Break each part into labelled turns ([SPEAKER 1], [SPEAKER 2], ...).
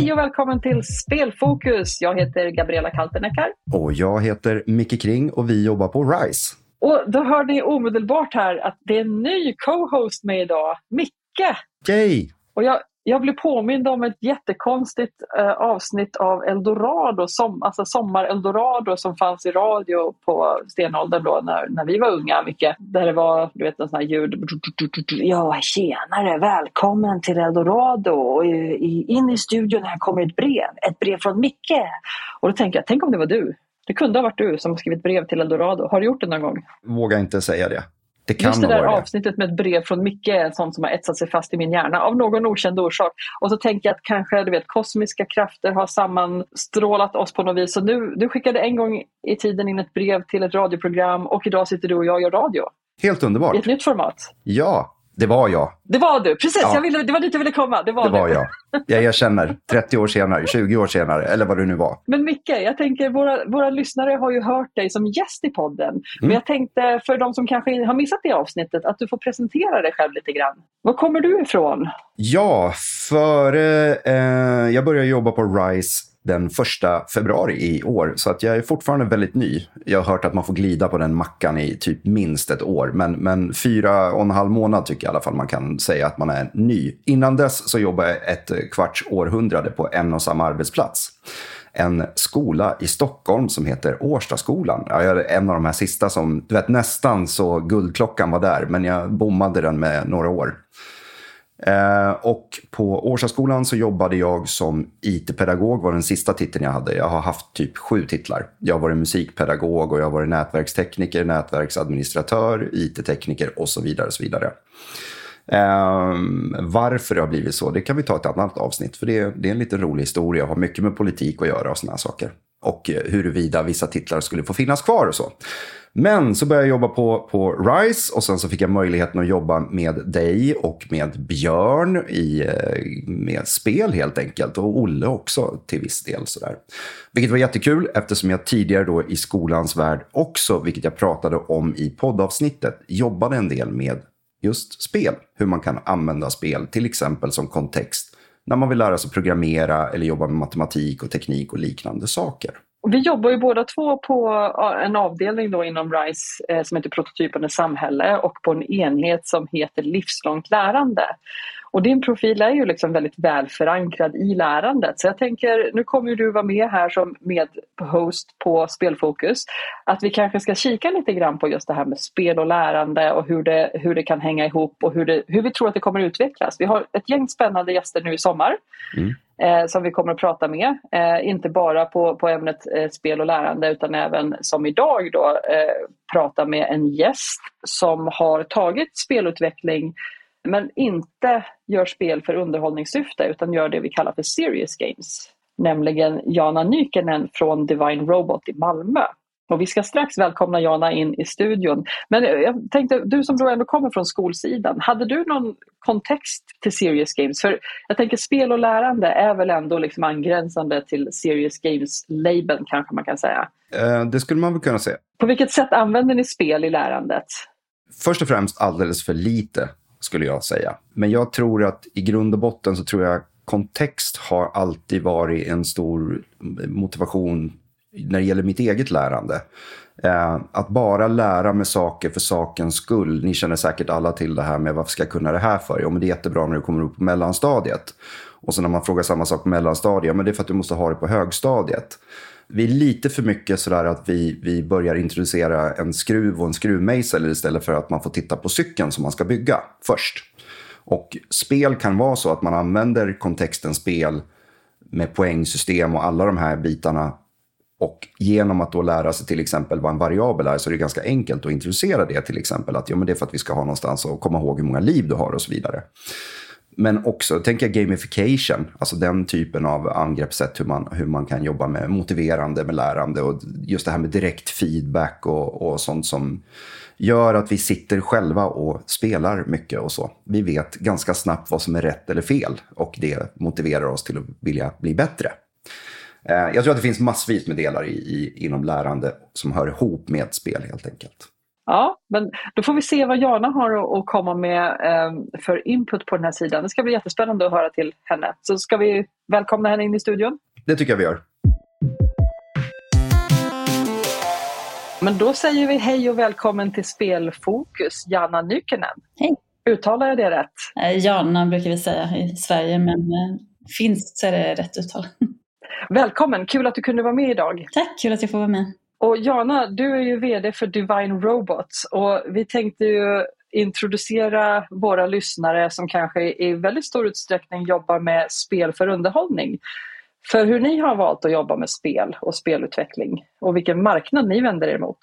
[SPEAKER 1] Hej och välkommen till Spelfokus. Jag heter Gabriella Kalteneckar.
[SPEAKER 2] Och jag heter Micke Kring och vi jobbar på RISE.
[SPEAKER 1] Och då hör ni omedelbart här att det är en ny co-host med idag, Micke.
[SPEAKER 2] Yay!
[SPEAKER 1] Och jag, jag blev påmind om ett jättekonstigt eh, avsnitt av Eldorado, som, alltså Sommar-Eldorado som fanns i radio på stenåldern då när, när vi var unga, Micke. Där det var du vet, en sån här ljud. Ja, tjenare, välkommen till Eldorado. Och i, in i studion här kommer ett brev, ett brev från Micke. Och då tänker jag, tänk om det var du. Det kunde ha varit du som skrivit brev till Eldorado. Har du gjort det någon gång?
[SPEAKER 2] Vågar inte säga det. Det kan
[SPEAKER 1] Just det där avsnittet med ett brev från Micke är sånt som har etsat sig fast i min hjärna av någon okänd orsak. Och så tänker jag att kanske du vet, kosmiska krafter har sammanstrålat oss på något vis. Så nu, du skickade en gång i tiden in ett brev till ett radioprogram och idag sitter du och jag och gör radio.
[SPEAKER 2] Helt
[SPEAKER 1] I
[SPEAKER 2] underbart.
[SPEAKER 1] ett nytt format.
[SPEAKER 2] Ja, det var jag.
[SPEAKER 1] Det var du, precis.
[SPEAKER 2] Ja.
[SPEAKER 1] Jag ville, det var dit jag ville komma. Det var,
[SPEAKER 2] Det var jag. Jag erkänner. 30 år senare, 20 år senare, eller vad det nu var.
[SPEAKER 1] Men Micke, jag tänker våra, våra lyssnare har ju hört dig som gäst i podden.
[SPEAKER 2] Mm.
[SPEAKER 1] Men jag tänkte för de som kanske har missat det avsnittet att du får presentera dig själv lite grann. Var kommer du ifrån?
[SPEAKER 2] Ja, före... Eh, jag började jobba på RISE den första februari i år, så att jag är fortfarande väldigt ny. Jag har hört att man får glida på den mackan i typ minst ett år, men, men fyra och en halv månad tycker jag i alla fall man kan säga att man är ny. Innan dess så jobbade jag ett kvarts århundrade på en och samma arbetsplats. En skola i Stockholm som heter Årstaskolan. Jag är en av de här sista som, du vet nästan så guldklockan var där, men jag bommade den med några år. Eh, och på Årstaskolan så jobbade jag som IT-pedagog, var den sista titeln jag hade. Jag har haft typ sju titlar. Jag har varit musikpedagog och jag har varit nätverkstekniker, nätverksadministratör, IT-tekniker och så vidare. Och så vidare. Eh, varför det har blivit så, det kan vi ta ett annat avsnitt. För det är, det är en lite rolig historia och har mycket med politik att göra och sådana saker. Och eh, huruvida vissa titlar skulle få finnas kvar och så. Men så började jag jobba på, på RISE och sen så fick jag möjligheten att jobba med dig och med Björn i, eh, med spel helt enkelt. Och Olle också till viss del. Sådär. Vilket var jättekul eftersom jag tidigare då i skolans värld också, vilket jag pratade om i poddavsnittet, jobbade en del med just spel. Hur man kan använda spel, till exempel som kontext när man vill lära sig programmera eller jobba med matematik och teknik och liknande saker.
[SPEAKER 1] Och Vi jobbar ju båda två på en avdelning då inom RISE eh, som heter Prototypande samhälle och på en enhet som heter livslångt lärande. Och din profil är ju liksom väldigt väl förankrad i lärandet. Så jag tänker, nu kommer du vara med här som medhost på Spelfokus. Att vi kanske ska kika lite grann på just det här med spel och lärande och hur det, hur det kan hänga ihop och hur, det, hur vi tror att det kommer utvecklas. Vi har ett gäng spännande gäster nu i sommar
[SPEAKER 2] Mm.
[SPEAKER 1] eh, som vi kommer att prata med. Eh, inte bara på, på ämnet eh, spel och lärande utan även som idag då eh, prata med en gäst som har tagit spelutveckling men inte gör spel för underhållningssyfte utan gör det vi kallar för serious games. Nämligen Jana Nykenen från Divine Robot i Malmö. Och vi ska strax välkomna Jana in i studion. Men jag tänkte, du som då ändå kommer från skolsidan, hade du någon kontext till serious games? För jag tänker spel och lärande är väl ändå liksom angränsande till serious games-labeln kanske man kan säga.
[SPEAKER 2] Eh, det skulle man väl kunna säga.
[SPEAKER 1] På vilket sätt använder ni spel i lärandet?
[SPEAKER 2] Först och främst alldeles för lite, skulle jag säga. Men jag tror att i grund och botten så tror jag kontext har alltid varit en stor motivation när det gäller mitt eget lärande. Eh, att bara lära mig saker för sakens skull. Ni känner säkert alla till det här med varför ska jag kunna det här för? Jo, men det är jättebra när du kommer upp på mellanstadiet. Och sen när man frågar samma sak på mellanstadiet, men det är för att du måste ha det på högstadiet. Vi är lite för mycket sådär att vi, vi börjar introducera en skruv och en skruvmejsel istället för att man får titta på cykeln som man ska bygga först. Och spel kan vara så att man använder kontexten spel med poängsystem och alla de här bitarna. Och genom att då lära sig till exempel vad en variabel är så är det ganska enkelt att introducera det till exempel. Att ja, men det är för att vi ska ha någonstans att komma ihåg hur många liv du har och så vidare. Men också, tänker jag gamification, alltså den typen av angreppssätt hur man, hur man kan jobba med motiverande med lärande och just det här med direkt feedback och, och sånt som gör att vi sitter själva och spelar mycket och så. Vi vet ganska snabbt vad som är rätt eller fel och det motiverar oss till att vilja bli bättre. Eh, jag tror att det finns massvis med delar i, i, inom lärande som hör ihop med spel helt enkelt.
[SPEAKER 1] Ja, men då får vi se vad Jana har att komma med eh, för input på den här sidan. Det ska bli jättespännande att höra till henne. Så ska vi välkomna henne in i studion?
[SPEAKER 2] Det tycker jag vi gör.
[SPEAKER 1] Men då säger vi hej och välkommen till Spelfokus, Jana Nykänen.
[SPEAKER 3] Hej.
[SPEAKER 1] Uttalar jag det rätt?
[SPEAKER 3] Eh, Jana brukar vi säga i Sverige, men eh, finskt så är det rätt uttal.
[SPEAKER 1] Välkommen, kul att du kunde vara med idag.
[SPEAKER 3] Tack, kul att jag får vara med.
[SPEAKER 1] Och Jana, du är ju VD för Divine Robots och vi tänkte ju introducera våra lyssnare som kanske i väldigt stor utsträckning jobbar med spel för underhållning. För hur ni har valt att jobba med spel och spelutveckling och vilken marknad ni vänder er mot.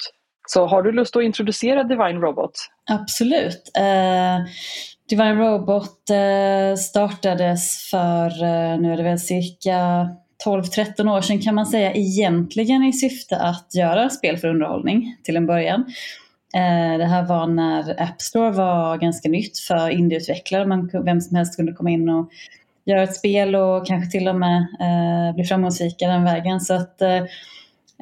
[SPEAKER 1] Så har du lust att introducera Divine Robot?
[SPEAKER 3] Absolut. Eh, Divine Robot eh, startades för, eh, nu är det väl cirka 12-13 år sedan kan man säga egentligen i syfte att göra spel för underhållning till en början. Eh, det här var när App Store var ganska nytt för indieutvecklare. Man, vem som helst kunde komma in och göra ett spel och kanske till och med eh, bli framgångsrika den vägen. Så att, eh,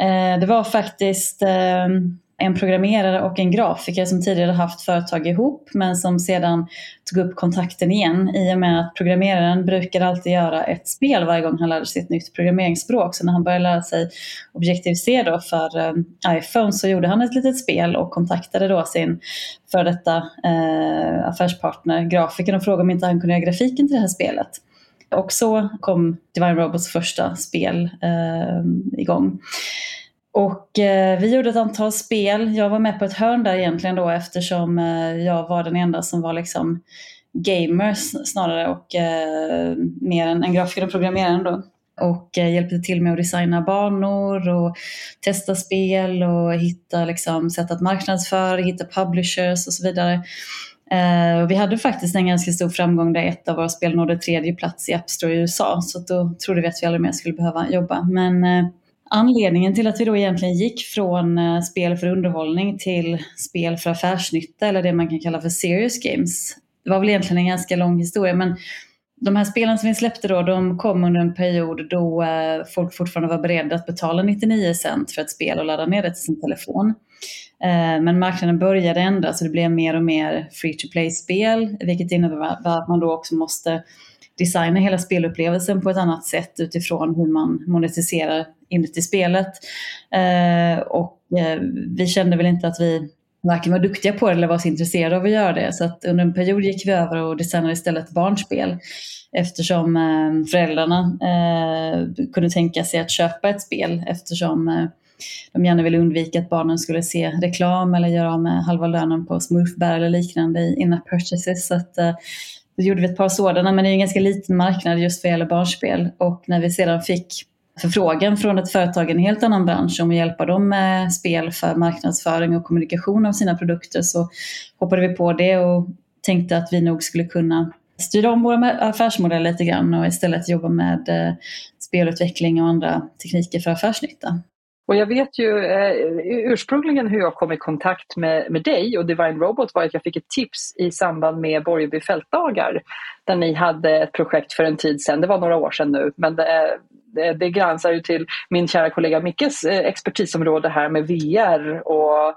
[SPEAKER 3] eh det var faktiskt eh, en programmerare och en grafiker som tidigare haft företag ihop men som sedan tog upp kontakten igen i och med att programmeraren brukar alltid göra ett spel varje gång han lärde sig ett nytt programmeringsspråk. Så när han började lära sig Objective-C då för eh, iPhone så gjorde han ett litet spel och kontaktade då sin för detta eh, affärspartner, grafikern och frågade om inte han kunde göra grafiken till det här spelet. Och så kom Divine Robots första spel eh, igång. Och eh, vi gjorde ett antal spel. Jag var med på ett hörn där egentligen då eftersom eh, jag var den enda som var liksom gamer snarare och eh, mer än en grafiker och programmerare då. Och eh, hjälpte till med att designa banor och testa spel och hitta liksom, sätt att marknadsföra, hitta publishers och så vidare. Uh, och vi hade faktiskt en ganska stor framgång där ett av våra spel nådde tredje plats i App Store i USA. Så då trodde vi att vi aldrig mer skulle behöva jobba. Men uh, anledningen till att vi då egentligen gick från eh, spel för underhållning till spel för affärsnytta eller det man kan kalla för serious games. Det var väl egentligen en ganska lång historia men de här spelen som vi släppte då, de kom under en period då eh, folk fortfarande var beredda att betala 99 cent för ett spel och ladda ner det till sin telefon. Eh, men marknaden började ändras och det blev mer och mer free to play-spel, vilket innebär att man då också måste designa hela spelupplevelsen på ett annat sätt utifrån hur man monetiserar inuti spelet. Eh, och eh, vi kände väl inte att vi varken var duktiga på det eller var så intresserade av att göra det. Så att under en period gick vi över och designade istället barnspel eftersom eh, föräldrarna eh, kunde tänka sig att köpa ett spel eftersom eh, de gärna ville undvika att barnen skulle se reklam eller göra av med halva lönen på smurfbär eller liknande i in-app purchases. Så att, eh, då gjorde vi ett par sådana, men det är en ganska liten marknad just vad gäller barnspel. Och när vi sedan fick förfrågan från ett företag i en helt annan bransch om att hjälpa dem med spel för marknadsföring och kommunikation av sina produkter så hoppade vi på det och tänkte att vi nog skulle kunna styra om våra affärsmodeller lite grann och istället jobba med eh, spelutveckling och andra tekniker för affärsnytta.
[SPEAKER 1] Och jag vet ju eh, ursprungligen hur jag kom i kontakt med, med dig och Divine Robot var att jag fick ett tips i samband med Borgeby fältdagar där ni hade ett projekt för en tid sedan, det var några år sedan nu, men det, det, det gränsar ju till min kära kollega Mickes eh, expertisområde här med VR och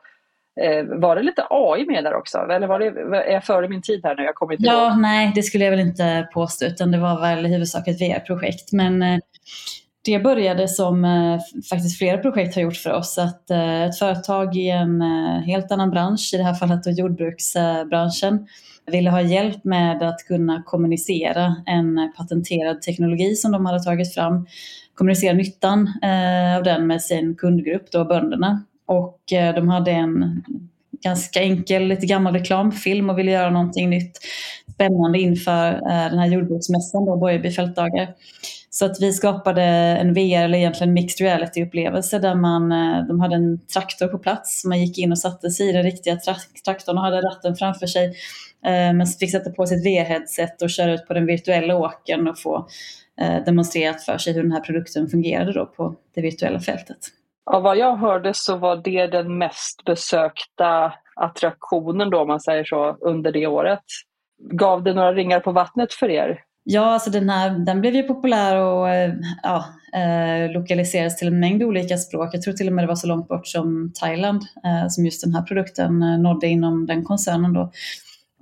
[SPEAKER 1] eh, var det lite AI med där också? Eller var det, är jag före min tid här nu? Jag kommer inte
[SPEAKER 3] ja, ihåg. Nej, det skulle jag väl inte påstå utan det var väl i huvudsak ett VR-projekt. Men eh, det började som eh, faktiskt flera projekt har gjort för oss. Att eh, ett företag i en eh, helt annan bransch, i det här fallet då jordbruksbranschen, ville ha hjälp med att kunna kommunicera en patenterad teknologi som de hade tagit fram. Kommunicera nyttan av den med sin kundgrupp, då bönderna. Och de hade en ganska enkel, lite gammal reklamfilm och ville göra någonting nytt spännande inför den här jordbruksmässan, då, Borgeby fältdagar. Så att vi skapade en VR, eller egentligen mixed reality-upplevelse där man, eh, de hade en traktor på plats. Man gick in och satte sig i den riktiga traktorn och hade ratten framför sig. Eh, men fick sätta på sitt VR-headset och köra ut på den virtuella åkern och få eh, demonstrerat för sig hur den här produkten fungerade då på det virtuella fältet.
[SPEAKER 1] Av vad jag hörde så var det den mest besökta attraktionen då, om man säger så, under det året. Gav det några ringar på vattnet för er?
[SPEAKER 3] Ja, alltså den, här, den blev ju populär och eh, ja, eh, lokaliserades till en mängd olika språk. Jag tror till och med det var så långt bort som Thailand eh, som just den här produkten eh, nådde inom den koncernen. Då.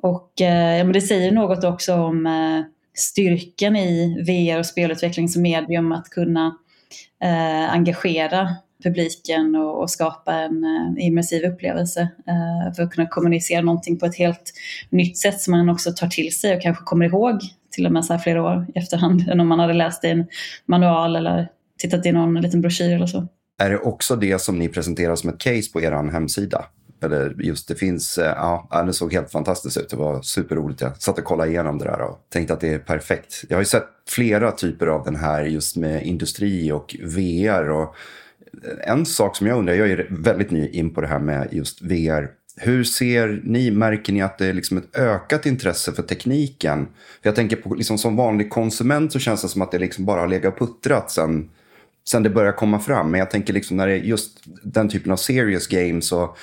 [SPEAKER 3] Och eh, ja, men det säger något också om eh, styrkan i VR och spelutveckling som medium att kunna eh, engagera publiken och, och skapa en eh, immersiv upplevelse eh, för att kunna kommunicera någonting på ett helt nytt sätt som man också tar till sig och kanske kommer ihåg till och med så här flera år i efterhand än om man hade läst i en manual eller tittat i någon liten broschyr eller så.
[SPEAKER 2] Är det också det som ni presenterar som ett case på er hemsida? Eller just det finns, eh, ja, det såg helt fantastiskt ut. Det var superroligt. Jag satt och kollade igenom det där och tänkte att det är perfekt. Jag har ju sett flera typer av den här just med industri och VR. Och en sak som jag undrar, jag är väldigt ny in på det här med just VR. Hur ser ni, märker ni att det är liksom ett ökat intresse för tekniken? För jag tänker på, liksom som vanlig konsument så känns det som att det liksom bara har legat och puttrat sen, sen det börjar komma fram. Men jag tänker liksom när det är just den typen av serious games och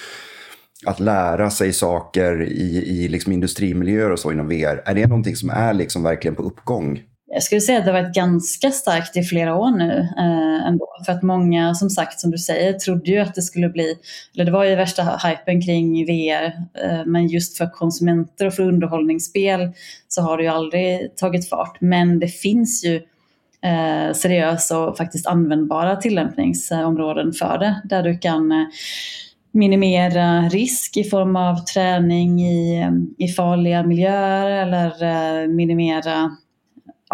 [SPEAKER 2] att lära sig saker i, i liksom industrimiljöer och så inom VR. Är det någonting som är liksom verkligen på uppgång?
[SPEAKER 3] Jag skulle säga att det har varit ganska starkt i flera år nu eh, ändå. För att många, som sagt, som du säger, trodde ju att det skulle bli, eller det var ju värsta hypen kring VR, eh, men just för konsumenter och för underhållningsspel så har det ju aldrig tagit fart. Men det finns ju eh, seriösa och faktiskt användbara tillämpningsområden för det, där du kan eh, minimera risk i form av träning i, eh, i farliga miljöer eller eh, minimera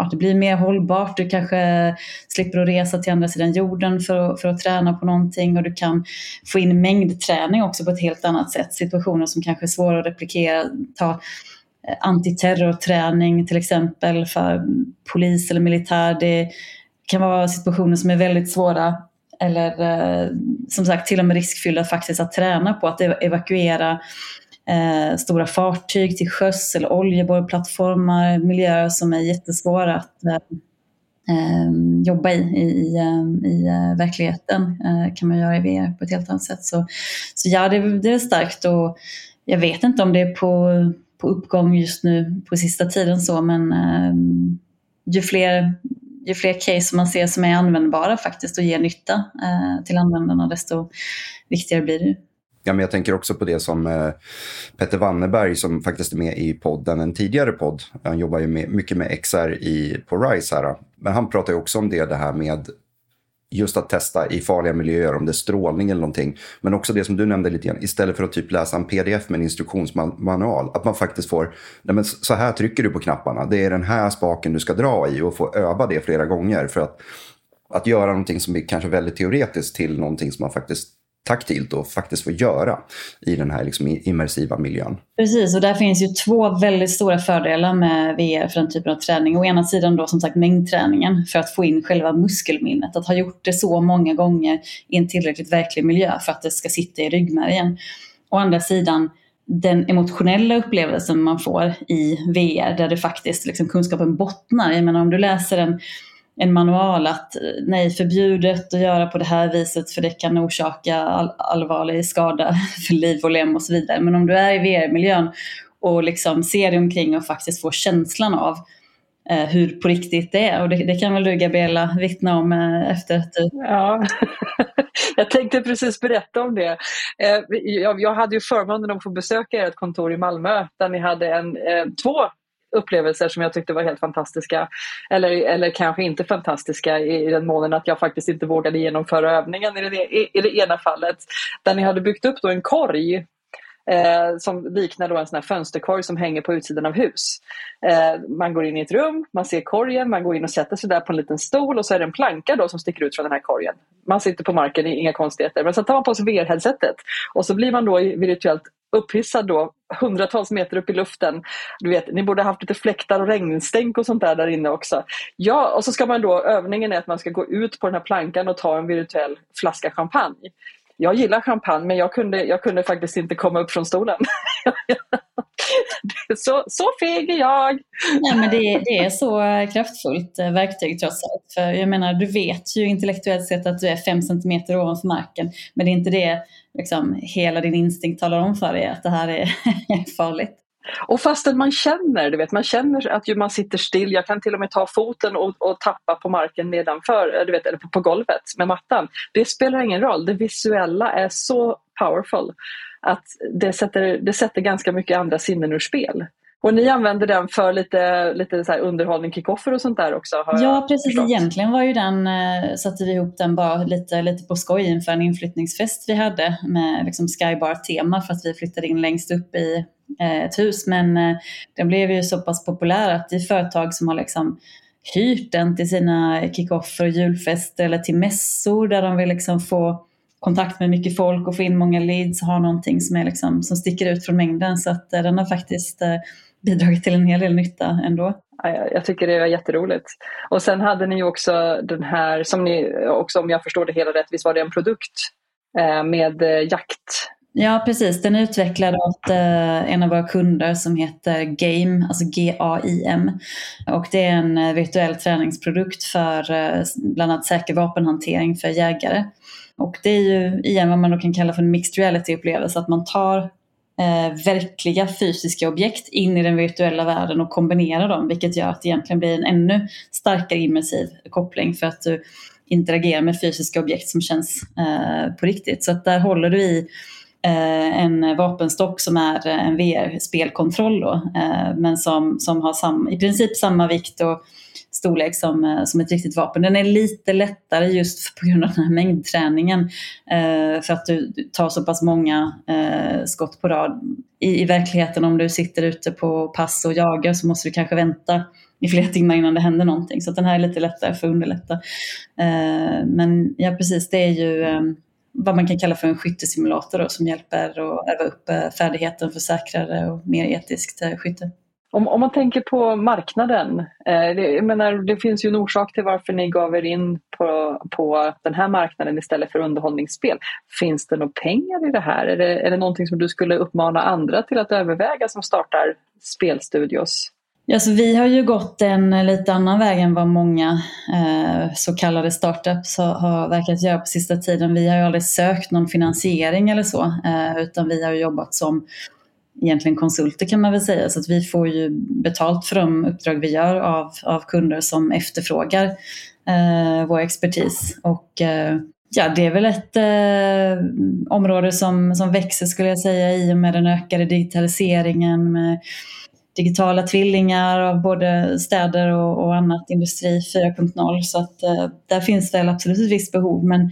[SPEAKER 3] ja, det blir mer hållbart. Du kanske slipper att resa till andra sidan jorden för att, för att träna på någonting och du kan få in mängdträning också på ett helt annat sätt. Situationer som kanske är svåra att replikera. Ta eh, antiterrorträning till exempel för polis eller militär. Det kan vara situationer som är väldigt svåra eller eh, som sagt till och med riskfyllda faktiskt att träna på att evakuera eh, stora fartyg till sjöss eller oljeborrplattformar, miljöer som är jättesvåra att eh, eh jobba i i, i, eh, i eh, verkligheten. Eh, kan man göra i VR på ett helt annat sätt. Så, så ja, det, det är starkt och jag vet inte om det är på, på uppgång just nu på sista tiden så men ju fler ju fler case man ser som är användbara faktiskt och ger nytta eh, till användarna desto viktigare blir det.
[SPEAKER 2] Ja, men jag tänker också på det som eh, Petter Wanneberg som faktiskt är med i podden, en tidigare podd. Han jobbar ju med, mycket med XR i, på RISE här. Men han pratar ju också om det, det här med just att testa i farliga miljöer, om det är strålning eller någonting. Men också det som du nämnde lite grann, istället för att typ läsa en pdf med en instruktionsmanual, att man faktiskt får, nej men så här trycker du på knapparna, det är den här spaken du ska dra i och få öva det flera gånger. För att, att göra någonting som är kanske väldigt teoretiskt till någonting som man faktiskt taktilt och faktiskt få göra i den här liksom immersiva miljön.
[SPEAKER 3] Precis, och där finns ju två väldigt stora fördelar med VR för den typen av träning. Å ena sidan då som sagt mängdträningen för att få in själva muskelminnet. Att ha gjort det så många gånger i en tillräckligt verklig miljö för att det ska sitta i ryggmärgen. Å andra sidan den emotionella upplevelsen man får i VR där det faktiskt liksom kunskapen bottnar. Jag menar om du läser en en manual att eh, nej, förbjudet att göra på det här viset för det kan orsaka all, allvarlig skada för liv och lem och så vidare. Men om du är i VR-miljön och liksom ser dig omkring och faktiskt får känslan av eh, hur på riktigt det är. Och det, det, kan väl du Gabriella vittna om eh, efter att du...
[SPEAKER 1] Ja, jag tänkte precis berätta om det. Eh, jag, jag, hade ju förmånen att få besöka ert kontor i Malmö där ni hade en, eh, två upplevelser som jag tyckte var helt fantastiska. Eller, eller kanske inte fantastiska i, i den månen att jag faktiskt inte vågade genomföra övningen i det, i, i det ena fallet. Där ni hade byggt upp då en korg eh, som liknar då en sån här fönsterkorg som hänger på utsidan av hus. Eh, man går in i ett rum, man ser korgen, man går in och sätter sig där på en liten stol och så är det en planka då som sticker ut från den här korgen. Man sitter på marken, inga konstigheter. Men så tar man på sig VR-headsetet och så blir man då virtuellt upphissad då hundratals meter upp i luften. Du vet, ni borde haft lite fläktar och regnstänk och sånt där där inne också. Ja, och så ska man då, övningen är att man ska gå ut på den här plankan och ta en virtuell flaska champagne. Jag gillar champagne men jag kunde, jag kunde faktiskt inte komma upp från stolen. så, så feg är jag!
[SPEAKER 3] Nej, men det, det är så kraftfullt eh, verktyg trots allt. För jag menar, du vet ju intellektuellt sett att du är fem centimeter ovanför marken. Men det är inte det liksom, hela din instinkt talar om för dig, att det här är farligt.
[SPEAKER 1] Och fastän man känner, du vet, man känner att ju man sitter still, jag kan till och med ta foten och, och tappa på marken nedanför, du vet, eller på, på golvet med mattan. Det spelar ingen roll, det visuella är så powerful att det sätter, det sätter ganska mycket andra sinnen ur spel. Och ni använder den för lite, lite så underhållning, kickoffer och sånt där också?
[SPEAKER 3] ja, precis. Förstått. Egentligen var ju den, eh, satte vi ihop den bara lite, lite på skoj inför en inflyttningsfest vi hade med liksom Skybar-tema för att vi flyttade in längst upp i eh, Eh, ett hus. Men eh, den blev ju så pass populär att de företag som har liksom hyrt den till sina kickoffer och julfester eller till mässor där de vill liksom få kontakt med mycket folk och få in många leads, ha någonting som, är liksom, som sticker ut från mängden. Så att eh, den har faktiskt bidragit till en hel del nytta ändå.
[SPEAKER 1] Jag tycker det var jätteroligt. Och sen hade ni också den här, som ni också om jag förstår det hela rätt, visst var det en produkt med jakt?
[SPEAKER 3] Ja precis, den är utvecklad åt eh, en av våra kunder som heter Game, alltså G-A-I-M. Och det är en eh, virtuell träningsprodukt för eh, bland annat säker vapenhantering för jägare. Och det är ju igen vad man då kan kalla för en mixed reality-upplevelse, att man tar eh, verkliga fysiska objekt in i den virtuella världen och kombinera dem, vilket gör att det egentligen blir en ännu starkare immersiv koppling för att du interagerar med fysiska objekt som känns eh, på riktigt. Så att där håller du i Eh, en vapenstock som är eh, en VR-spelkontroll eh, men som, som har sam, i princip samma vikt och storlek som, eh, som ett riktigt vapen. Den är lite lättare just på grund av den här mängdträningen. Eh, för att du tar så pass många eh, skott på rad. I, I verkligheten om du sitter ute på pass och jagar så måste du kanske vänta i flera timmar innan det händer någonting. Så den här är lite lättare för att underlätta. Eh, men ja precis, det är ju eh, vad man kan kalla för en skyttesimulator då, som hjälper att öva upp eh, färdigheten för säkrare och mer etiskt eh, skytte.
[SPEAKER 1] Om, om man tänker på marknaden, eh, det, jag menar, det finns ju en orsak till varför ni gav er in på, på den här marknaden istället för underhållningsspel. Finns det några pengar i det här? Är det, är det någonting som du skulle uppmana andra till att överväga som startar spelstudios?
[SPEAKER 3] Alltså, vi har ju gått en lite annan väg än vad många eh, så kallade startups har, har verkat göra på sista tiden. Vi har ju aldrig sökt någon finansiering eller så, eh, utan vi har jobbat som egentligen konsulter kan man väl säga. Så att vi får ju betalt för de uppdrag vi gör av, av kunder som efterfrågar eh, vår expertis. Och eh, ja, det är väl ett eh, område som, som växer skulle jag säga i och med den ökade digitaliseringen med digitala tvillingar av både städer och, och annat industri 4.0. Så att eh, där finns väl absolut ett visst behov. Men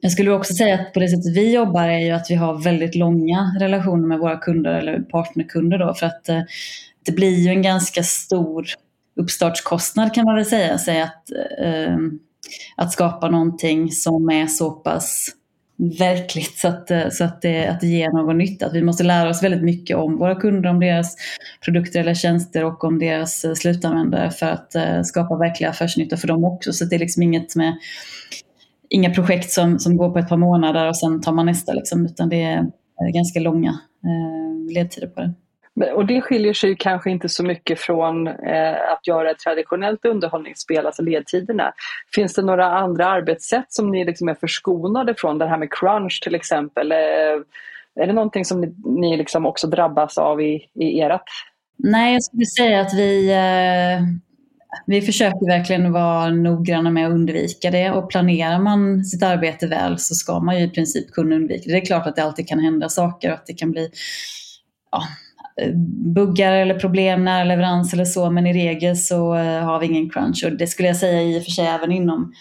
[SPEAKER 3] jag skulle också säga att på det sättet vi jobbar är ju att vi har väldigt långa relationer med våra kunder eller partnerkunder då för att eh, det blir ju en ganska stor uppstartskostnad kan man väl säga. säga att, eh, att skapa någonting som är så pass verkligt så att, eh, så att, det, att det ger någon nytta. Att vi måste lära oss väldigt mycket om våra kunder, om deras produkter eller tjänster och om deras eh, slutanvändare för att eh, skapa verklig affärsnytta för dem också. Så det är liksom inget med inga projekt som, som går på ett par månader och sen tar man nästa, liksom, utan det är ganska långa eh, ledtider på det.
[SPEAKER 1] Och det skiljer sig kanske inte så mycket från eh, att göra ett traditionellt underhållningsspel, alltså ledtiderna. Finns det några andra arbetssätt som ni liksom är förskonade från? Det här med crunch till exempel. Eh, är det någonting som ni, ni liksom också drabbas av i, i ert?
[SPEAKER 3] Nej, jag skulle säga att vi, eh, vi försöker verkligen vara noggranna med att undvika det och planerar man sitt arbete väl så ska man ju i princip kunna undvika det. Det är klart att det alltid kan hända saker och att det kan bli ja, Eh, buggar eller problem nära leverans eller så men i regel så eh, har vi ingen crunch och det skulle jag säga i och för sig även inom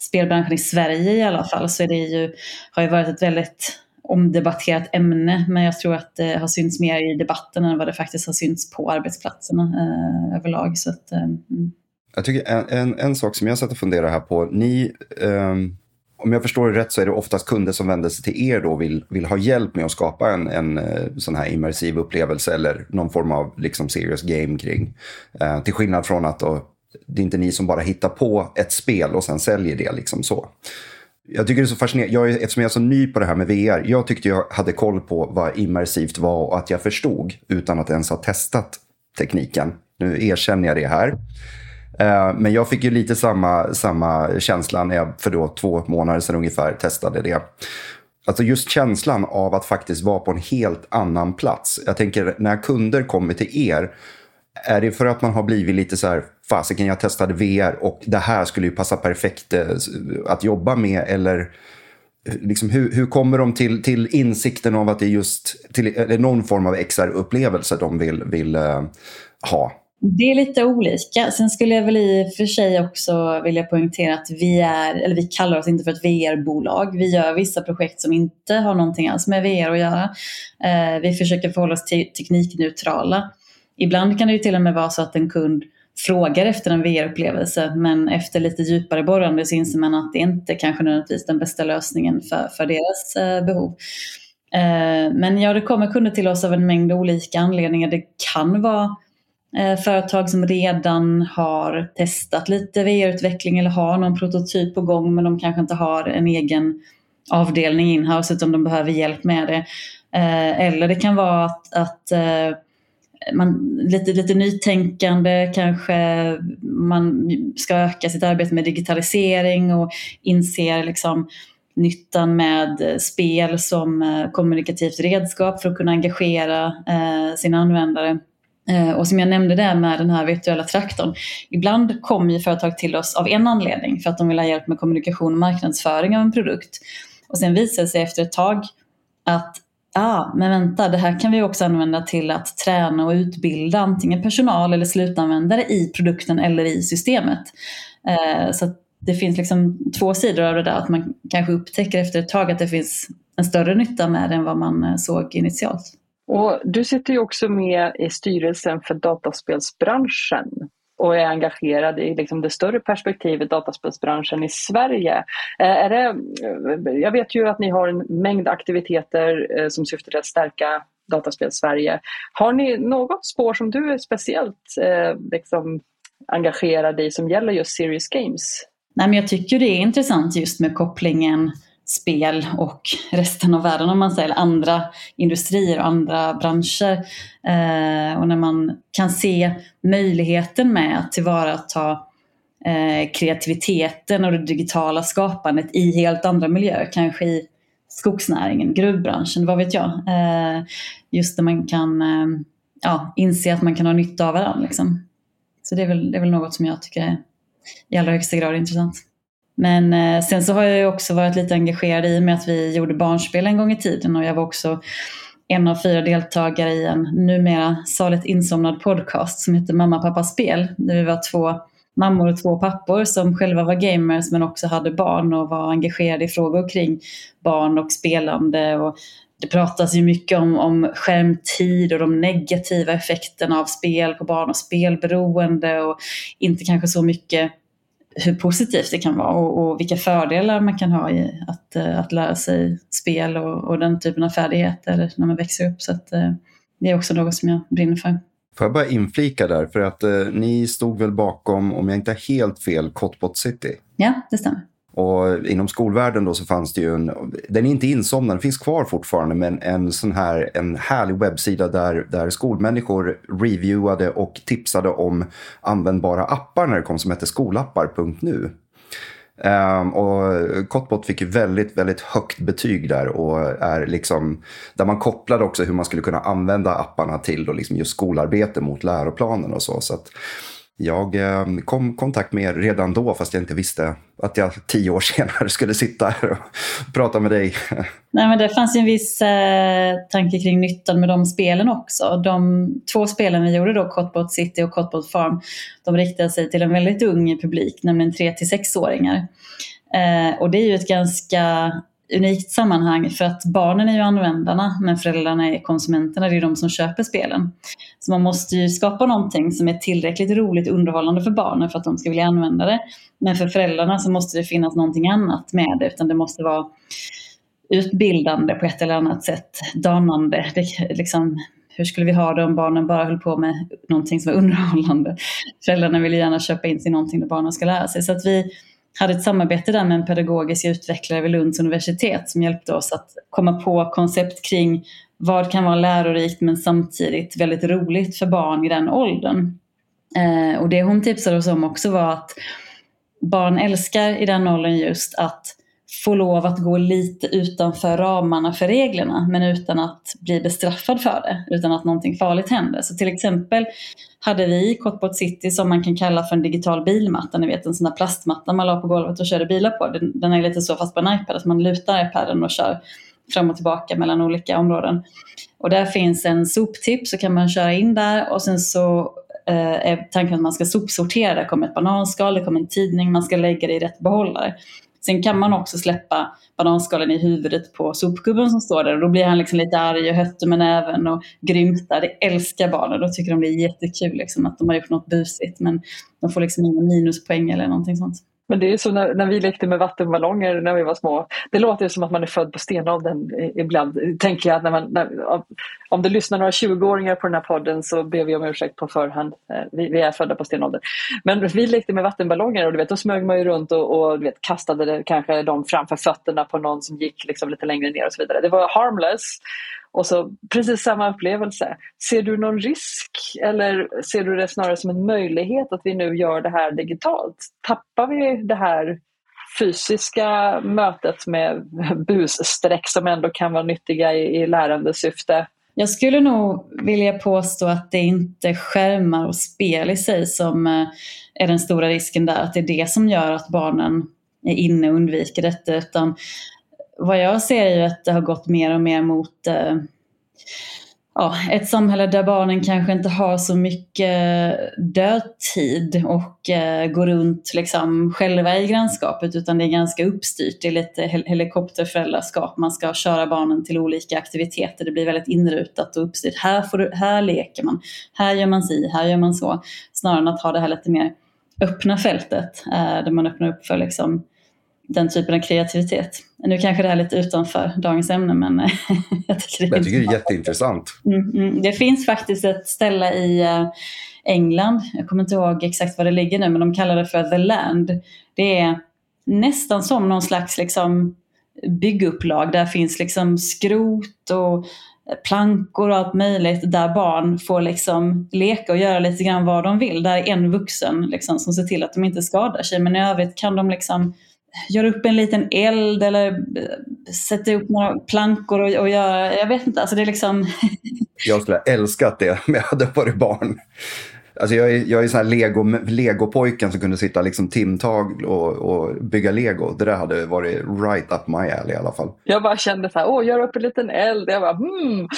[SPEAKER 3] spelbranschen i Sverige i alla fall så är det ju, har ju varit ett väldigt omdebatterat ämne men jag tror att det har synts mer i debatten än vad det faktiskt har synts på arbetsplatserna eh, överlag. Så att, eh, mm.
[SPEAKER 2] Jag tycker en, en, en, sak som jag satt och funderade här på. Ni, um, om jag förstår det rätt så är det oftast kunder som vänder sig till er då och vill, vill ha hjälp med att skapa en, en eh, sån här immersiv upplevelse eller någon form av liksom serious game kring. Eh, till skillnad från att då, det är inte ni som bara hittar på ett spel och sen säljer det liksom så. Jag tycker det är så fascinerande, jag, eftersom jag är så ny på det här med VR. Jag tyckte jag hade koll på vad immersivt var och att jag förstod utan att ens ha testat tekniken. Nu erkänner jag det här. Eh, men jag fick ju lite samma, samma känsla när jag för då två månader sedan ungefär testade det. Alltså just känslan av att faktiskt vara på en helt annan plats. Jag tänker när kunder kommer till er, är det för att man har blivit lite så här, fasiken jag testade VR och det här skulle ju passa perfekt eh, att jobba med eller eh, liksom, hur, hur kommer de till, till insikten av att det är just till, eller någon form av XR-upplevelse de vill, vill uh, ha?
[SPEAKER 3] Det är lite olika. Sen skulle jag väl i och för sig också vilja poängtera att vi är, eller vi kallar oss inte för ett VR-bolag. Vi gör vissa projekt som inte har någonting alls med VR att göra. Eh, vi försöker förhålla oss till teknikneutrala. Ibland kan det ju till och med vara så att en kund frågar efter en VR-upplevelse men efter lite djupare borrande så inser man att det inte kanske nödvändigtvis den bästa lösningen för, för deras eh, behov. Eh, men ja, det kommer kunder till oss av en mängd olika anledningar. Det kan vara Eh, företag som redan har testat lite VR-utveckling eller har någon prototyp på gång men de kanske inte har en egen avdelning inhouse utan de behöver hjälp med det. Eh, eller det kan vara att, att eh, man, lite, lite nytänkande, kanske man ska öka sitt arbete med digitalisering och inser liksom nyttan med spel som eh, kommunikativt redskap för att kunna engagera eh, sina användare. Eh, och som jag nämnde där med den här virtuella traktorn. Ibland kommer ju företag till oss av en anledning, för att de vill ha hjälp med kommunikation och marknadsföring av en produkt. Och sen visar det sig efter ett tag att ah, men vänta, det här kan vi också använda till att träna och utbilda antingen personal eller slutanvändare i produkten eller i systemet. Eh, så det finns liksom två sidor av det där, att man kanske upptäcker efter ett tag att det finns en större nytta med det än vad man eh, såg initialt.
[SPEAKER 1] Och du sitter ju också med i styrelsen för dataspelsbranschen och är engagerad i liksom det större perspektivet dataspelsbranschen i Sverige. Eh, är det, eh, jag vet ju att ni har en mängd aktiviteter eh, som syftar till att stärka dataspel Sverige. Har ni något spår som du är speciellt liksom, engagerad i som gäller just Serious Games?
[SPEAKER 3] Nej, men jag tycker det är intressant just med kopplingen spel och resten av världen om man säger, andra industrier och andra branscher. Eh, och när man kan se möjligheten med att tillvarata eh, kreativiteten och det digitala skapandet i helt andra miljöer, kanske i skogsnäringen, gruvbranschen, vad vet jag. Eh, just där man kan eh, ja, inse att man kan ha nytta av varandra. Liksom. Så det är, väl, det är väl något som jag tycker är i allra högsta grad intressant. Men eh, sen så har jag ju också varit lite engagerad i och med att vi gjorde barnspel en gång i tiden och jag var också en av fyra deltagare i en numera saligt insomnad podcast som heter Mamma Pappa Spel. Där vi var två mammor och två pappor som själva var gamers men också hade barn och var engagerade i frågor kring barn och spelande. Och det pratas ju mycket om, om skärmtid och de negativa effekterna av spel på barn och spelberoende och inte kanske så mycket hur positivt det kan vara och, och, vilka fördelar man kan ha i att, eh, att lära sig spel och, och den typen av färdigheter när man växer upp. Så att, eh, det är också något som jag brinner för.
[SPEAKER 2] Får jag bara inflika där, för att eh, ni stod väl bakom, om jag inte har helt fel, Cottbot City?
[SPEAKER 3] Ja, det stämmer.
[SPEAKER 2] Och inom skolvärlden då så fanns det ju en, den är inte insomnad, den finns kvar fortfarande, men en sån här en härlig webbsida där, där skolmänniskor reviewade och tipsade om användbara appar när det kom som hette skolappar.nu. Um, ehm, och Kottbot fick ju väldigt, väldigt högt betyg där och är liksom där man kopplade också hur man skulle kunna använda apparna till då liksom just skolarbete mot läroplanen och så. så att, jag eh, kom i kontakt med er redan då, fast jag inte visste att jag tio år senare skulle sitta här och prata med dig.
[SPEAKER 3] Nej, men det fanns ju en viss eh, tanke kring nyttan med de spelen också. De två spelen vi gjorde då, Cotbot City och Cotbot Farm, de riktade sig till en väldigt ung publik, nämligen 3 till 6-åringar. Eh, och det är ju ett ganska unikt sammanhang för att barnen är ju användarna men föräldrarna är konsumenterna, det är de som köper spelen. Så man måste ju skapa någonting som är tillräckligt roligt och underhållande för barnen för att de ska vilja använda det. Men för föräldrarna så måste det finnas någonting annat med det utan det måste vara utbildande på ett eller annat sätt, danande. Det, liksom, hur skulle vi ha det om barnen bara höll på med någonting som var underhållande? Föräldrarna vill gärna köpa in sig i någonting där barnen ska lära sig. Så att vi hade ett samarbete där med en pedagogisk utvecklare vid Lunds universitet som hjälpte oss att komma på koncept kring vad kan vara lärorikt men samtidigt väldigt roligt för barn i den åldern. Eh, och det hon tipsade oss om också var att barn älskar i den åldern just att få lov att gå lite utanför ramarna för reglerna men utan att bli bestraffad för det, utan att någonting farligt händer. Så till exempel hade vi i City som man kan kalla för en digital bilmatta, ni vet en sån där plastmatta man la på golvet och körde bilar på. Den, den är lite så fast på en iPad, att man lutar iPaden och kör fram och tillbaka mellan olika områden. Och där finns en soptipp så kan man köra in där och sen så eh, är tanken att man ska sopsortera. Det kommer ett bananskal, det kommer en tidning, man ska lägga det i rätt behållare. Sen kan man också släppa bananskalen i huvudet på sopgubben som står där och då blir han liksom lite arg och hötter med näven och grymtar. Det älskar barnen. Då tycker de det är jättekul liksom, att de har gjort något busigt men de får liksom inga minuspoäng eller någonting sånt.
[SPEAKER 1] Men det är så när, när vi lekte med vattenballonger när vi var små. Det låter som att man är född på stenåldern ibland. Tänker jag när man, när, om det lyssnar några 20-åringar på den här podden så ber vi om ursäkt på förhand. Eh, vi, vi, är födda på stenåldern. Men vi lekte med vattenballonger och du vet, då smög man ju runt och, och du vet, kastade det, kanske dem framför fötterna på någon som gick liksom lite längre ner och så vidare. Det var harmless. Och så precis samma upplevelse. Ser du någon risk eller ser du det snarare som en möjlighet att vi nu gör det här digitalt? Tappar vi det här fysiska mötet med bussträck som ändå kan vara nyttiga i, i lärandesyfte?
[SPEAKER 3] Jag skulle nog vilja påstå att det inte är skärmar och spel i sig som eh, är den stora risken där. Att det är det som gör att barnen är inne och undviker detta. Utan vad jag ser är ju att det har gått mer och mer mot eh, ja, ett samhälle där barnen kanske inte har så mycket dödtid och eh, går runt liksom själva i grannskapet utan det är ganska uppstyrt. Det är lite helikopterföräldraskap. Man ska köra barnen till olika aktiviteter. Det blir väldigt inrutat och uppstyrt. Här, får du, här leker man, här gör man si, här gör man så. Snarare än att ha det här lite mer öppna fältet eh, där man öppnar upp för liksom den typen av kreativitet. Nu kanske det är lite utanför dagens ämne men
[SPEAKER 2] jag tycker det är, jag tycker det är jätteintressant.
[SPEAKER 3] Mm, mm. Det finns faktiskt ett ställe i eh, England, jag kommer inte ihåg exakt var det ligger nu men de kallar det för The Land. Det är nästan som någon slags liksom byggupplag. Där finns liksom skrot och plankor och allt möjligt där barn får liksom leka och göra lite grann vad de vill. Där är en vuxen liksom som ser till att de inte skadar sig men i övrigt kan de liksom göra upp en liten eld eller eh, sätta upp några plankor och, och göra, jag vet inte, alltså det är liksom...
[SPEAKER 2] jag skulle ha älskat det om jag hade varit barn. Alltså jag är, jag är sån här Lego, Lego-pojken som kunde sitta liksom timtag och, och, bygga Lego. Det där hade varit right up my alley i alla fall.
[SPEAKER 1] Jag bara kände så här, åh, gör upp en liten eld. Jag bara, hmm.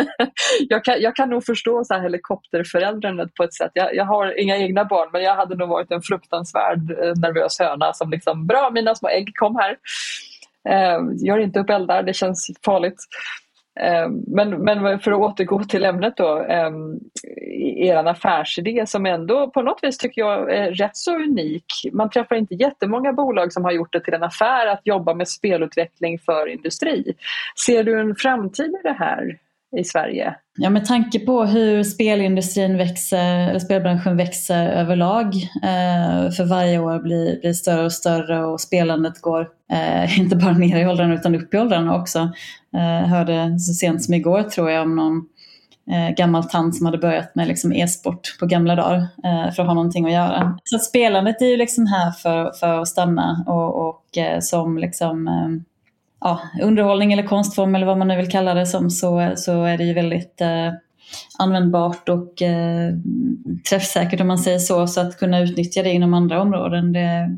[SPEAKER 1] jag, kan, jag kan nog förstå så här helikopterföräldrandet på ett sätt. Jag, jag, har inga egna barn, men jag hade nog varit en fruktansvärd eh, nervös höna som liksom, bra mina små ägg, kom här. Eh, gör inte upp eldar, det känns farligt. Ehm, men, men för att återgå till ämnet då, ehm, er affärsidé som ändå på något vis tycker jag är rätt så unik. Man träffar inte jättemånga bolag som har gjort det till en affär att jobba med spelutveckling för industri. Ser du en framtid i det här i Sverige?
[SPEAKER 3] Ja, med tanke på hur spelindustrin växer, eller spelbranschen växer överlag eh, för varje år blir, blir större och större och spelandet går eh, inte bara ner i åldrarna utan upp i åldrarna också. Eh, hörde så sent som igår tror jag om någon eh, gammal tant som hade börjat med liksom e-sport på gamla dagar eh, för att ha någonting att göra. Så spelandet är ju liksom här för, för att stanna och, och eh, som liksom eh, ja, underhållning eller konstform eller vad man nu vill kalla det som så, så är det ju väldigt eh, användbart och eh, träffsäkert om man säger så. Så att kunna utnyttja det inom andra områden det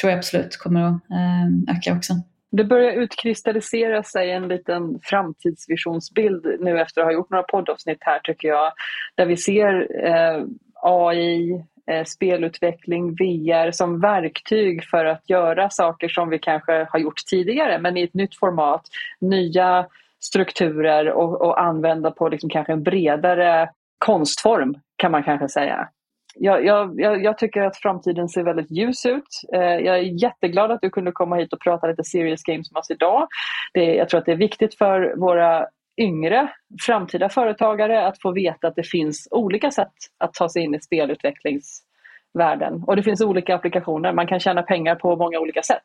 [SPEAKER 3] tror jag absolut kommer att eh, öka också.
[SPEAKER 1] Det börjar utkristallisera sig en liten framtidsvisionsbild nu efter att ha gjort några poddavsnitt här tycker jag. Där vi ser eh, AI, eh, spelutveckling, VR som verktyg för att göra saker som vi kanske har gjort tidigare men i ett nytt format. Nya strukturer och, och använda på liksom kanske en bredare konstform kan man kanske säga. Jag, jag, jag, tycker att framtiden ser väldigt ljus ut. Eh, jag är jätteglad att du kunde komma hit och prata lite serious games med oss idag. Det, jag tror att det är viktigt för våra yngre framtida företagare att få veta att det finns olika sätt att ta sig in i spelutvecklingsvärlden. Och det finns olika applikationer. Man kan tjäna pengar på många olika sätt.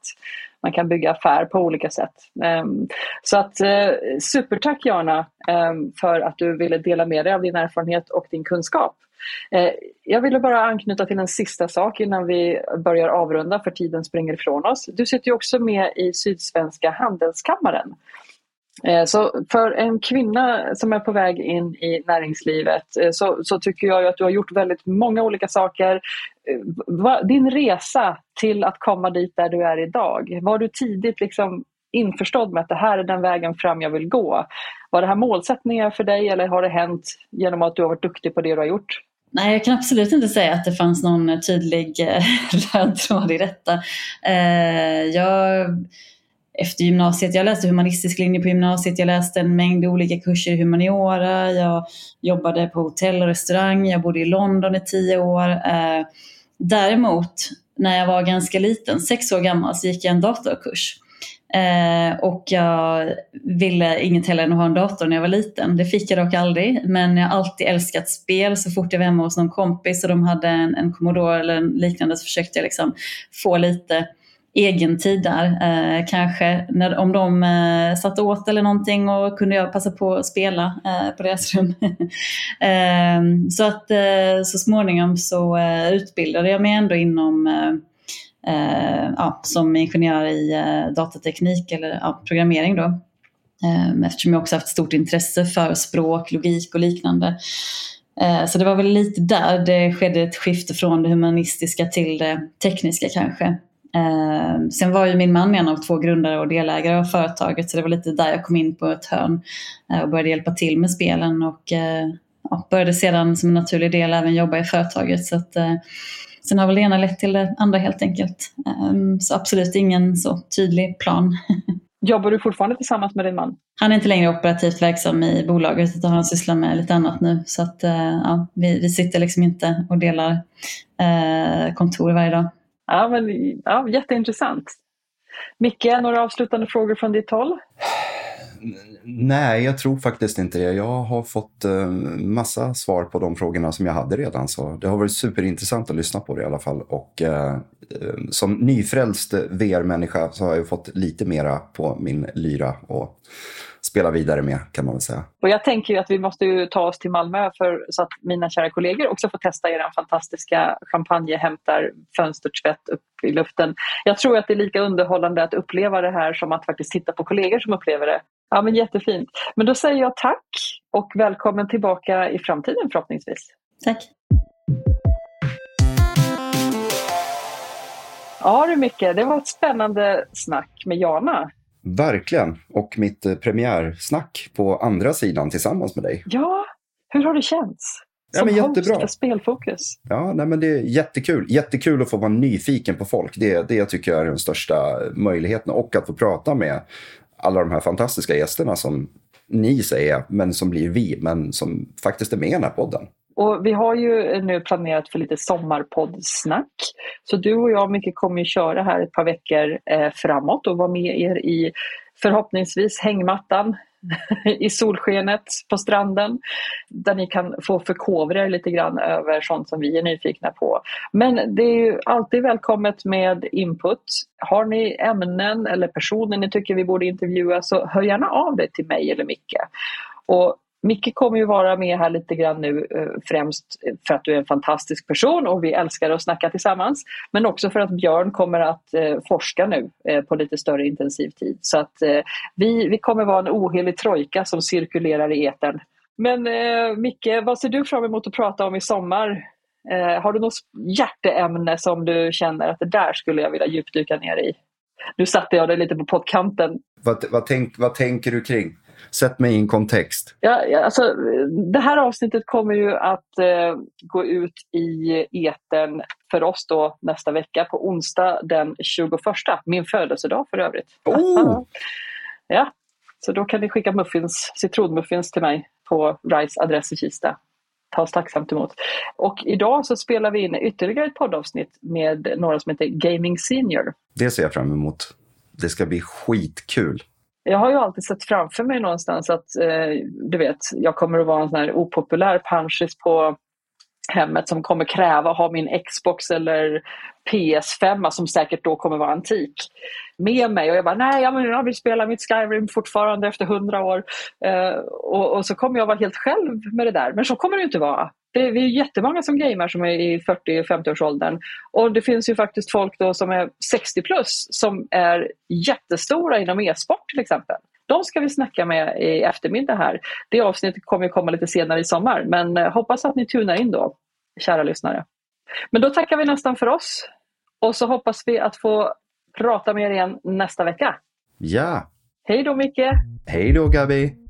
[SPEAKER 1] Man kan bygga affär på olika sätt. Ehm, så att eh, supertack Jana ehm, för att du ville dela med dig av din erfarenhet och din kunskap. Eh, jag ville bara anknyta till en sista sak innan vi börjar avrunda för tiden springer ifrån oss. Du sitter ju också med i Sydsvenska handelskammaren. Eh, så för en kvinna som är på väg in i näringslivet eh, så, så tycker jag att du har gjort väldigt många olika saker. Din resa till att komma dit där du är idag, var du tidigt liksom införstådd med att det här är den vägen fram jag vill gå? Var det här målsättningar för dig eller har det hänt genom att du har varit duktig på det du har gjort?
[SPEAKER 3] Nej, jag kan absolut inte säga att det fanns någon tydlig eh, röd tråd i detta. Eh, jag efter gymnasiet. Jag läste humanistisk linje på gymnasiet. Jag läste en mängd olika kurser i humaniora. Jag jobbade på hotell och restaurang. Jag bodde i London i tio år. Eh, däremot, när jag var ganska liten, sex år gammal, så gick jag en datorkurs. Eh, och jag ville inget hellre än att ha en dator när jag var liten. Det fick jag dock aldrig. Men jag har alltid älskat spel. Så fort jag var hemma hos någon kompis och de hade en, en Commodore eller en liknande så försökte jag liksom få lite egen tid där. Eh, kanske när, om de eh, satt åt eller någonting och kunde jag passa på att spela eh, på deras rum. eh, så att eh, så småningom så eh, utbildade jag mig ändå inom eh, eh, ja, som ingenjör i eh, datateknik eller ja, programmering då. Eh, eftersom jag också haft stort intresse för språk, logik och liknande. Eh, så det var väl lite där det skedde ett skifte från det humanistiska till det tekniska kanske. Eh, sen var ju min man en av två grundare och delägare av företaget så det var lite där jag kom in på ett hörn eh, och började hjälpa till med spelen och eh, ja, började sedan som en naturlig del även jobba i företaget. Så att, eh, sen har väl det ena lett till det andra helt enkelt. Ehm, så absolut ingen så tydlig plan.
[SPEAKER 1] Jobbar du fortfarande tillsammans med din man?
[SPEAKER 3] Han är inte längre operativt verksam i bolaget utan han sysslar med lite annat nu. Så att, eh, ja, vi, vi sitter liksom inte och delar eh, kontor varje dag.
[SPEAKER 1] Ja, men, ja, jätteintressant. Micke, några avslutande frågor från ditt håll?
[SPEAKER 2] Nej, jag tror faktiskt inte det. Jag har fått eh, massa svar på de frågorna som jag hade redan. Så det har varit superintressant att lyssna på det i alla fall. Och eh, eh som nyfrälst VR-människa så har jag fått lite mera på min lyra. Och spela vidare med kan man väl säga.
[SPEAKER 1] Och jag tänker ju att vi måste ta oss till Malmö för, så att mina kära kollegor också får testa er fantastiska champagnehämtar fönstertvätt upp i luften. Jag tror att det är lika underhållande att uppleva det här som att faktiskt titta på kollegor som upplever det. Ja men jättefint. Men då säger jag tack och välkommen tillbaka i framtiden förhoppningsvis.
[SPEAKER 3] Tack.
[SPEAKER 1] Ja du Micke, det var ett spännande snack med Jana.
[SPEAKER 2] Verkligen. Och mitt eh, premiärsnack på andra sidan tillsammans med dig.
[SPEAKER 1] Ja, hur har det känts? Som ja, men jättebra. host Spelfokus.
[SPEAKER 2] Ja, nej, men det är jättekul. Jättekul att få vara nyfiken på folk. Det, det tycker jag är den största möjligheten. Och att få prata med alla de här fantastiska gästerna som ni säger, men som blir vi, men som faktiskt är med i den här podden.
[SPEAKER 1] Och vi har ju nu planerat för lite sommarpoddsnack. Så du och jag mycket kommer ju köra här ett par veckor eh, framåt och vara med er i förhoppningsvis hängmattan i solskenet på stranden där ni kan få förkovra er lite grann över sånt som vi är nyfikna på. Men det är ju alltid välkommet med input. Har ni ämnen eller personer ni tycker vi borde intervjua så hör gärna av dig till mig eller Micke. Och Micke kommer ju vara med här lite grann nu eh, främst för att du är en fantastisk person och vi älskar att snacka tillsammans. Men också för att Björn kommer att eh, forska nu eh, på lite större intensiv tid. Så att vi, vi kommer vara en ohelig trojka som cirkulerar i etern. Men Micke, vad ser du fram emot att prata om i sommar? har du något hjärteämne som du känner att det där skulle jag vilja djupdyka ner i? Nu satte jag dig lite på pottkanten.
[SPEAKER 2] Vad, vad, tänk, vad tänker du kring? Sätt mig i en kontext.
[SPEAKER 1] Ja, alltså, det här avsnittet kommer ju att eh, gå ut i eten för oss då nästa vecka på onsdag den 21. Min födelsedag för övrigt.
[SPEAKER 2] Oh!
[SPEAKER 1] ja, så då kan ni skicka muffins, citronmuffins till mig på Rice adress i Kista. Tas tacksamt emot. Och idag så spelar vi in ytterligare ett poddavsnitt med några som heter Gaming Senior.
[SPEAKER 2] Det ser jag fram emot. Det ska bli skitkul
[SPEAKER 1] jag har ju alltid sett framför mig någonstans att, eh, du vet, jag kommer att vara en sån här opopulär panschis på hemmet som kommer kräva att ha min Xbox eller PS5 som säkert då kommer vara antik med mig och jag bara nej jag vill spela mitt Skyrim fortfarande efter hundra år eh, och, och, så kommer jag vara helt själv med det där men så kommer det inte vara. Det, vi är jättemånga som gamer som är i 40-50 årsåldern och det finns ju faktiskt folk då som är 60 plus som är jättestora inom e-sport till exempel. De ska vi snacka med i eftermiddag här. Det avsnittet kommer att komma lite senare i sommar men eh, hoppas att ni tunar in då, kära lyssnare. Men då tackar vi nästan för oss och så hoppas vi att få prata med er igen nästa vecka.
[SPEAKER 2] Ja.
[SPEAKER 1] Hej då Micke!
[SPEAKER 2] Hej då Gabi!